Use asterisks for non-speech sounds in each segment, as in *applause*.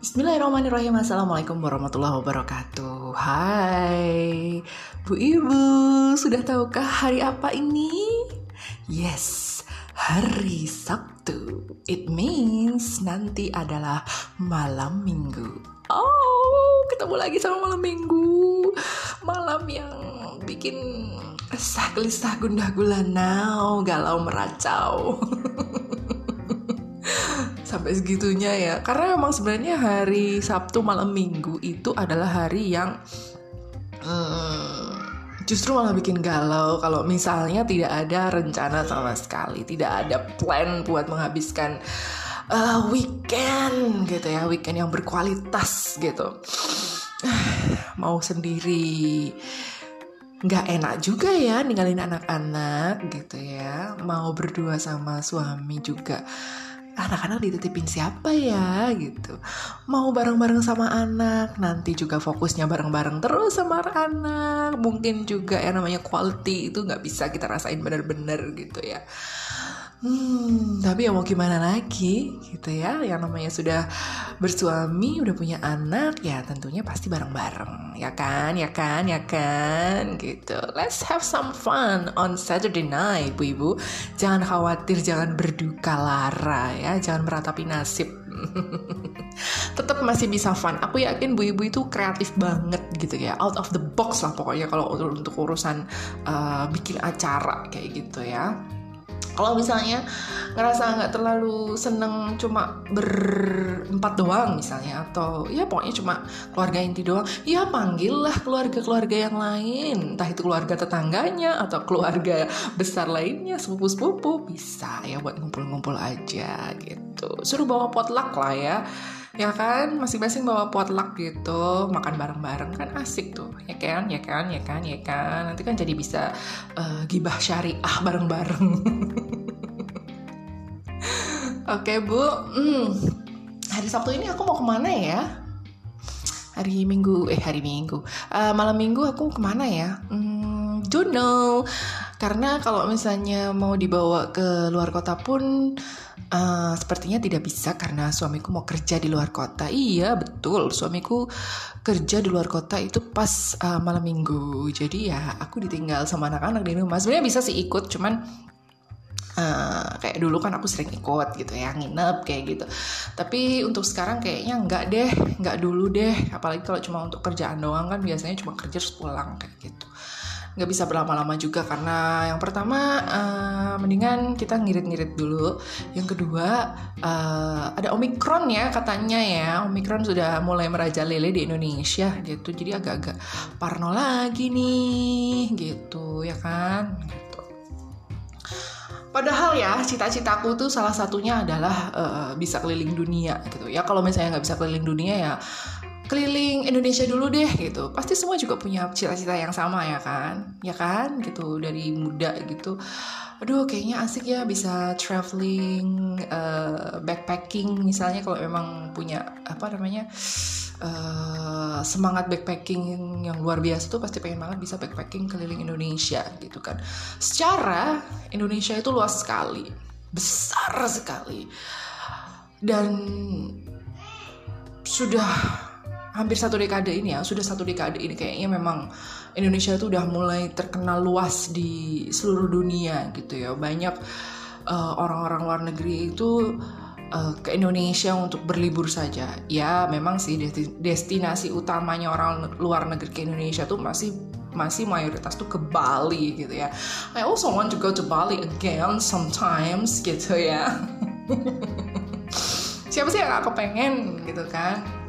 Bismillahirrahmanirrahim. Assalamualaikum warahmatullahi wabarakatuh. Hai Bu Ibu Sudah tahukah hari apa ini? Yes Hari Sabtu. It means nanti adalah malam minggu. Oh ketemu lagi sama malam minggu. Malam yang bikin resah gelisah gundah gulana Galau meracau *laughs* sampai segitunya ya. Karena memang sebenarnya hari Sabtu malam Minggu itu adalah hari yang hmm, justru malah bikin galau kalau misalnya tidak ada rencana sama sekali tidak ada plan buat menghabiskan uh, weekend gitu ya weekend yang berkualitas gitu. *sighs* Mau sendiri nggak enak juga ya ninggalin anak-anak gitu ya. Mau berdua sama suami juga anak-anak dititipin siapa ya gitu. Mau bareng-bareng sama anak nanti juga fokusnya bareng-bareng terus sama anak. Mungkin juga yang namanya quality itu nggak bisa kita rasain bener-bener gitu ya Hmm, tapi ya mau gimana lagi gitu ya. Yang namanya sudah bersuami, udah punya anak Ya tentunya pasti bareng-bareng. Ya kan, ya kan, ya kan gitu. Let's have some fun on Saturday night Bu Ibu. Jangan khawatir, jangan berduka lara ya. Jangan meratapi nasib. *laughs* Tetap masih bisa fun. Aku yakin Bu Ibu itu kreatif banget gitu ya, out of the box lah pokoknya kalau untuk urusan uh, bikin acara kayak gitu ya kalau misalnya ngerasa nggak terlalu seneng cuma berempat doang misalnya atau ya pokoknya cuma keluarga inti doang ya panggillah keluarga-keluarga yang lain. Entah itu keluarga tetangganya atau keluarga besar lainnya sepupu-sepupu bisa ya buat ngumpul-ngumpul aja gitu. Suruh bawa potluck lah ya. Ya kan? Masing-masing bawa potluck gitu. Makan bareng-bareng kan asik tuh. Ya kan? Ya kan? Ya kan? Ya kan? Nanti kan jadi bisa uh, gibah syariah bareng-bareng *laughs* oke bu hmm. hari sabtu ini aku mau ke mana ya hari minggu eh hari minggu uh, malam minggu aku ke mana ya hmm, don't karena kalau misalnya mau dibawa ke luar kota pun Uh, sepertinya tidak bisa karena suamiku mau kerja di luar kota. Iya betul, suamiku kerja di luar kota itu pas uh, malam minggu. Jadi ya aku ditinggal sama anak-anak di rumah. Sebenarnya bisa sih ikut, cuman uh, kayak dulu kan aku sering ikut gitu ya nginep kayak gitu. Tapi untuk sekarang kayaknya nggak deh, nggak dulu deh. Apalagi kalau cuma untuk kerjaan doang kan biasanya cuma kerja terus pulang kayak gitu. Nggak bisa berlama-lama juga karena yang pertama uh, mendingan kita ngirit-ngirit dulu. Yang kedua uh, ada omikron ya katanya ya. Omikron sudah mulai merajalela di Indonesia gitu. Jadi agak-agak parno lagi nih gitu ya kan Padahal ya cita-citaku tuh salah satunya adalah uh, bisa keliling dunia gitu ya. Kalau misalnya nggak bisa keliling dunia ya keliling Indonesia dulu deh gitu. Pasti semua juga punya cita-cita yang sama ya kan? Ya kan? Gitu dari muda gitu. Aduh kayaknya asik ya bisa traveling uh, backpacking misalnya kalau memang punya apa namanya uh, semangat backpacking yang luar biasa tuh pasti pengen banget bisa backpacking keliling Indonesia gitu kan. Secara Indonesia itu luas sekali besar sekali. Dan sudah hampir satu dekade ini ya sudah satu dekade ini kayaknya memang Indonesia itu udah mulai terkenal luas di seluruh dunia gitu ya. Banyak uh, orang-orang luar negeri itu uh, ke Indonesia untuk berlibur saja. Ya memang sih destinasi utamanya orang luar negeri ke Indonesia tuh masih masih mayoritas tuh ke Bali gitu ya. I also want to go to Bali again sometimes gitu ya. *laughs* Siapa sih yang aku pengen gitu kan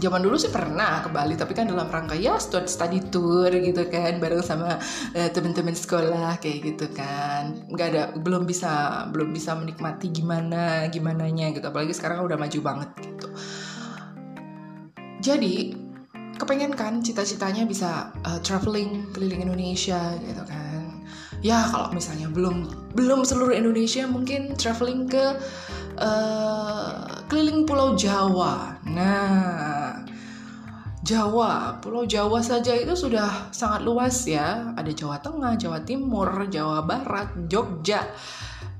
zaman dulu sih pernah ke Bali tapi kan dalam rangka ya study tour gitu kan bareng sama uh, teman-teman sekolah kayak gitu kan. Nggak ada belum bisa belum bisa menikmati gimana gimana nya gitu. Apalagi sekarang kan udah maju banget gitu. Jadi kepengen kan cita-citanya bisa uh, traveling keliling Indonesia gitu kan. Ya kalau misalnya belum belum seluruh Indonesia mungkin traveling ke uh, keliling Pulau Jawa. Nah, Jawa, Pulau Jawa saja itu sudah sangat luas ya. Ada Jawa Tengah, Jawa Timur, Jawa Barat, Jogja,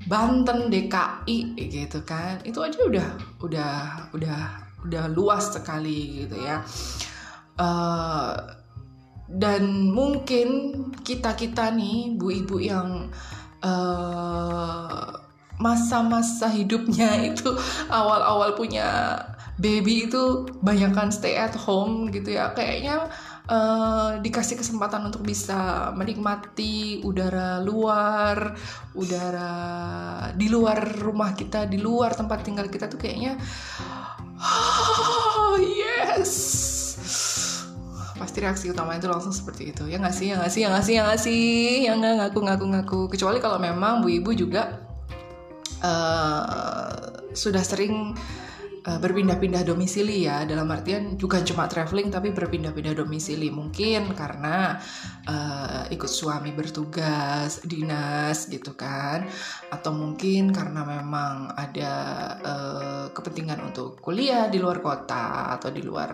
Banten, DKI gitu kan. Itu aja udah udah udah udah luas sekali gitu ya uh, dan mungkin kita kita nih bu ibu yang uh, masa-masa hidupnya *laughs* itu awal-awal punya baby itu banyakkan stay at home gitu ya. Kayaknya uh, dikasih kesempatan untuk bisa menikmati udara luar udara di luar rumah kita di luar tempat tinggal kita tuh kayaknya oh, yes. Pasti reaksi utama itu langsung seperti itu. Ya nggak sih ya nggak sih ya nggak sih ya nggak sih? Ya nggak ngaku ngaku ngaku. Kecuali kalau memang bu ibu juga uh, sudah sering berpindah-pindah domisili ya. Dalam artian bukan cuma traveling tapi berpindah-pindah domisili mungkin karena uh, ikut suami bertugas dinas gitu kan. Atau mungkin karena memang ada uh, kepentingan untuk kuliah di luar kota atau di luar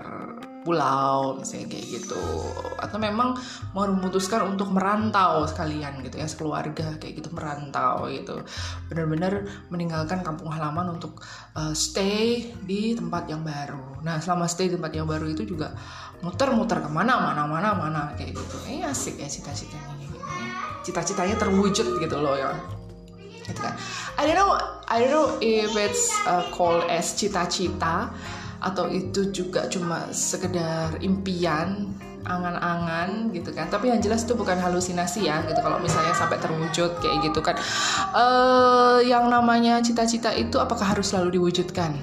pulau misalnya kayak gitu. Atau memang mau memutuskan untuk merantau sekalian gitu ya sekeluarga kayak gitu merantau gitu. Benar-benar meninggalkan kampung halaman untuk uh, stay di tempat yang baru. Nah selama stay di tempat yang baru itu juga muter-muter ke mana mana mana mana kayak gitu. Eh asik ya cita-citanya gitu. cita-citanya terwujud gitu loh ya. Gitu kan. I don't know I don't know if it's uh, called as cita-cita atau itu juga cuma sekedar impian angan-angan gitu kan. Tapi yang jelas itu bukan halusinasi ya gitu. Kalau misalnya sampai terwujud kayak gitu kan. Uh, yang namanya cita-cita itu apakah harus selalu diwujudkan?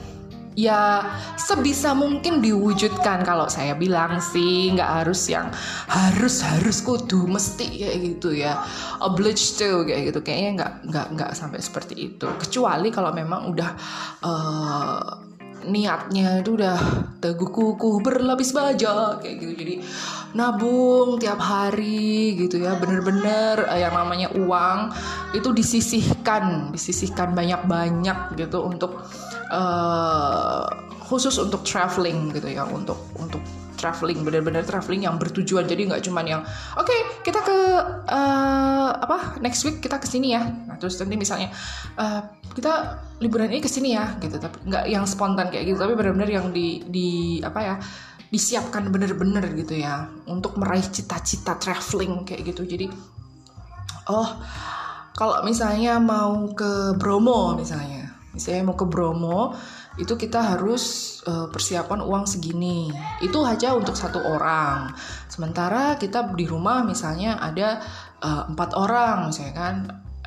Ya sebisa mungkin diwujudkan kalau saya bilang sih. Nggak harus yang harus harus kudu mesti kayak gitu ya. Obliged to kayak gitu. Kayaknya nggak nggak nggak sampai seperti itu. Kecuali kalau memang udah uh, niatnya itu udah teguh kukuh berlapis baja kayak gitu. Jadi nabung tiap hari gitu ya bener-bener uh, yang namanya uang itu disisihkan disisihkan banyak-banyak gitu untuk uh, khusus untuk traveling gitu ya untuk untuk traveling bener-bener traveling yang bertujuan. Jadi nggak cuman yang oke okay, kita ke uh, apa next week kita ke sini ya. Nah terus nanti misalnya uh, kita liburan ini ke sini ya gitu. Tapi nggak yang spontan kayak gitu tapi bener-bener yang di di apa ya disiapkan bener-bener gitu ya untuk meraih cita-cita traveling kayak gitu. Jadi oh kalau misalnya mau ke Bromo misalnya misalnya mau ke Bromo itu kita harus uh, persiapan uang segini. Itu aja untuk satu orang. Sementara kita di rumah misalnya ada uh, empat orang misalnya kan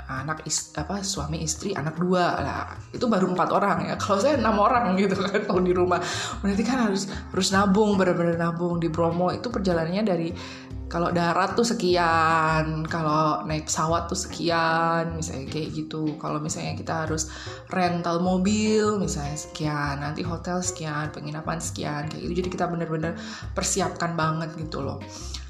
anak is, apa suami istri anak dua lah itu baru empat orang ya *laughs* kalau saya enam orang gitu kan kalau di rumah berarti kan harus harus nabung benar-benar nabung di Bromo itu perjalanannya dari kalau darat tuh sekian, kalau naik pesawat tuh sekian, misalnya kayak gitu. Kalau misalnya kita harus rental mobil, misalnya sekian, nanti hotel sekian, penginapan sekian, kayak gitu. Jadi kita bener-bener persiapkan banget gitu loh.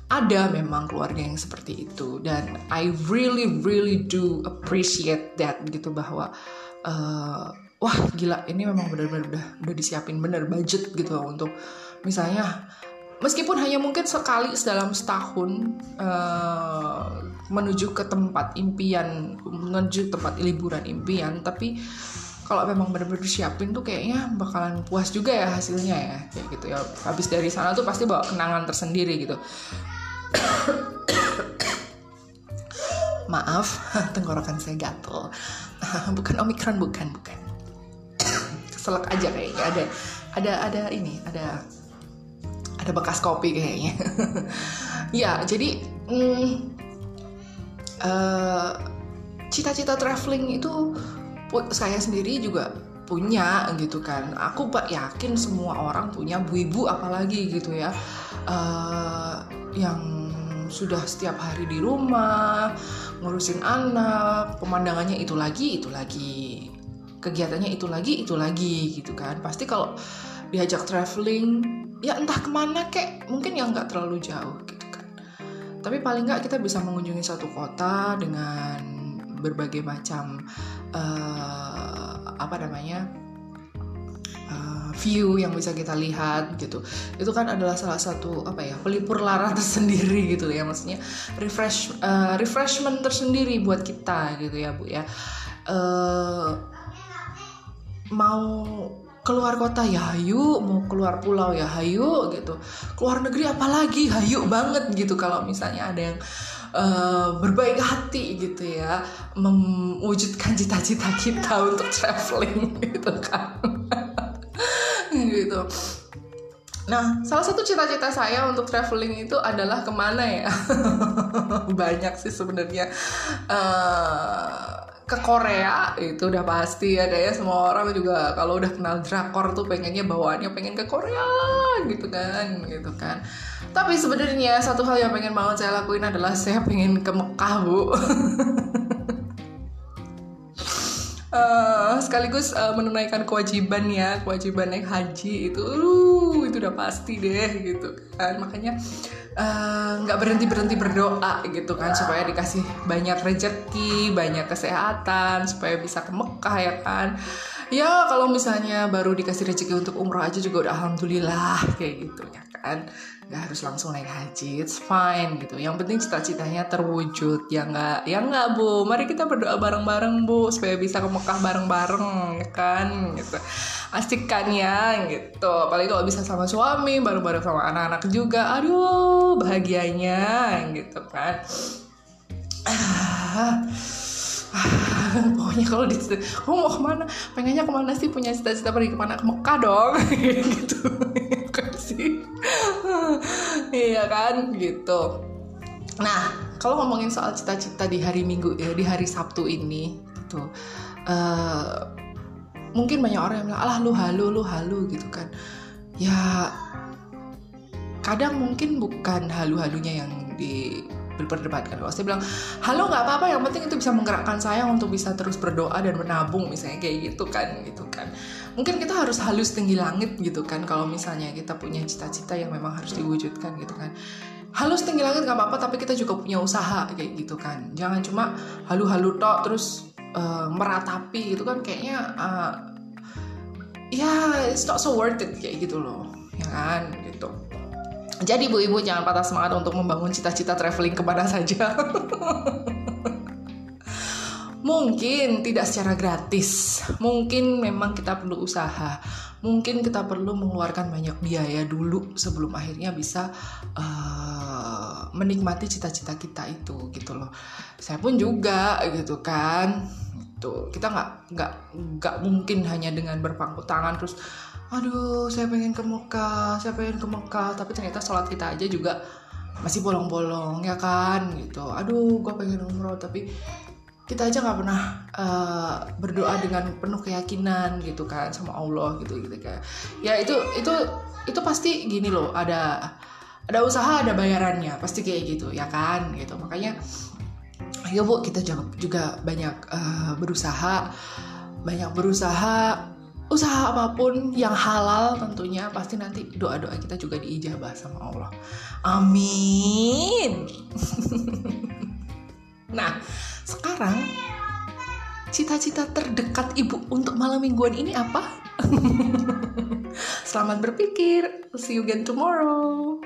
Ada memang keluarga yang seperti itu. Dan I really really do appreciate that gitu bahwa uh, wah gila ini memang benar-benar udah udah disiapin bener budget gitu loh untuk misalnya meskipun hanya mungkin sekali dalam setahun uh, menuju ke tempat impian menuju tempat liburan impian tapi kalau memang benar-benar disiapin tuh kayaknya bakalan puas juga ya hasilnya ya kayak gitu ya. Habis dari sana tuh pasti bawa kenangan tersendiri gitu *coughs* maaf *laughs* tenggorokan saya gatel. *laughs* Bukan omikron bukan bukan. *coughs* Keselak aja kayaknya. Ada ada ada ini ada ada bekas kopi kayaknya. *laughs* Ya jadi mm, uh, cita-cita traveling itu saya sendiri juga punya gitu kan. Aku pak yakin semua orang punya bu ibu apalagi gitu ya. Uh, yang sudah setiap hari di rumah ngurusin anak pemandangannya itu lagi itu lagi kegiatannya itu lagi itu lagi gitu kan. Pasti kalau diajak traveling ya entah ke mana kek mungkin yang nggak terlalu jauh gitu kan. Tapi paling nggak kita bisa mengunjungi satu kota dengan berbagai macam uh, apa namanya view yang bisa kita lihat gitu. Itu kan adalah salah satu apa ya pelipur lara *laughs* tersendiri gitu ya. Maksudnya refresh uh, refreshment tersendiri buat kita gitu ya bu ya. Uh, mau keluar kota ya hayu. Mau keluar pulau ya hayu gitu. Keluar negeri apalagi hayu banget gitu. Kalau misalnya ada yang uh, berbaik hati gitu ya mewujudkan cita-cita kita untuk traveling *laughs* gitu kan gitu Nah, salah satu cita-cita saya untuk traveling itu adalah ke mana ya? *laughs* Banyak sih sebenarnya. Uh, ke Korea itu udah pasti ada ya semua orang juga kalau udah kenal drakor tuh pengennya bawaannya pengen ke Korea gitu kan gitu kan tapi sebenarnya satu hal yang pengen banget saya lakuin adalah saya pengen ke Mekah bu *laughs* uh, sekaligus uh, menunaikan kewajiban ya kewajiban naik haji itu uh, itu udah pasti deh gitu kan. Makanya Eh, nggak uh, berhenti berhenti berdoa gitu kan supaya dikasih banyak rezeki banyak kesehatan supaya bisa ke Mekah ya kan ya kalau misalnya baru dikasih rezeki untuk umroh aja juga udah alhamdulillah kayak gitu ya kan? Nggak harus langsung naik haji it's fine gitu. Yang penting cita-citanya terwujud ya nggak ya nggak bu? Mari kita berdoa bareng-bareng bu supaya bisa ke Mekah bareng-bareng ya kan? Gitu. Asik kan ya? Gitu. Apalagi kalau bisa sama suami bareng-bareng sama anak-anak juga. Aduh bahagianya gitu kan *sighs* *laughs* pokoknya kalau di kamu mau ke mana? Pengennya ke mana sih? Punya cita-cita pergi ke mana? Ke Mekah dong. *laughs* Gitu. Kan sih? *laughs* Iya kan? Gitu. Nah kalau ngomongin soal cita-cita di hari Minggu ya di hari Sabtu ini tuh uh, mungkin banyak orang yang bilang alah lu halu lu halu gitu kan. Ya kadang mungkin bukan halu-halunya yang di diperdebatkan. Kalau saya bilang halo nggak apa-apa yang penting itu bisa menggerakkan saya untuk bisa terus berdoa dan menabung misalnya kayak gitu kan gitu kan. Mungkin kita harus halus tinggi langit gitu kan kalau misalnya kita punya cita-cita yang memang harus diwujudkan gitu kan. Halus tinggi langit nggak apa-apa tapi kita juga punya usaha kayak gitu kan. Jangan cuma halu-halu tok terus uh, meratapi gitu kan kayaknya uh, ya it's not so worth it kayak gitu loh ya kan jadi ibu-ibu jangan patah semangat untuk membangun cita-cita traveling ke mana saja. *laughs* mungkin tidak secara gratis, mungkin memang kita perlu usaha, mungkin kita perlu mengeluarkan banyak biaya dulu sebelum akhirnya bisa uh, menikmati cita-cita kita itu gitu loh. Saya pun juga gitu kan, tuh kita nggak nggak nggak mungkin hanya dengan berpangku tangan terus aduh saya pengen ke Mekah saya pengen ke Mekah. Tapi ternyata sholat kita aja juga masih bolong-bolong ya kan? Gitu. Aduh gue pengen umroh tapi kita aja nggak pernah uh, berdoa dengan penuh keyakinan gitu kan sama Allah gitu gitu kayak ya itu itu itu pasti gini loh ada ada usaha ada bayarannya pasti kayak gitu ya kan? Gitu. Makanya ya bu kita juga banyak uh, berusaha banyak berusaha usaha apa pun yang halal tentunya pasti nanti doa-doa kita juga diijabah sama Allah. Amin. *laughs* nah, sekarang cita-cita terdekat ibu untuk malam mingguan ini apa? *laughs* Selamat berpikir. See you again tomorrow.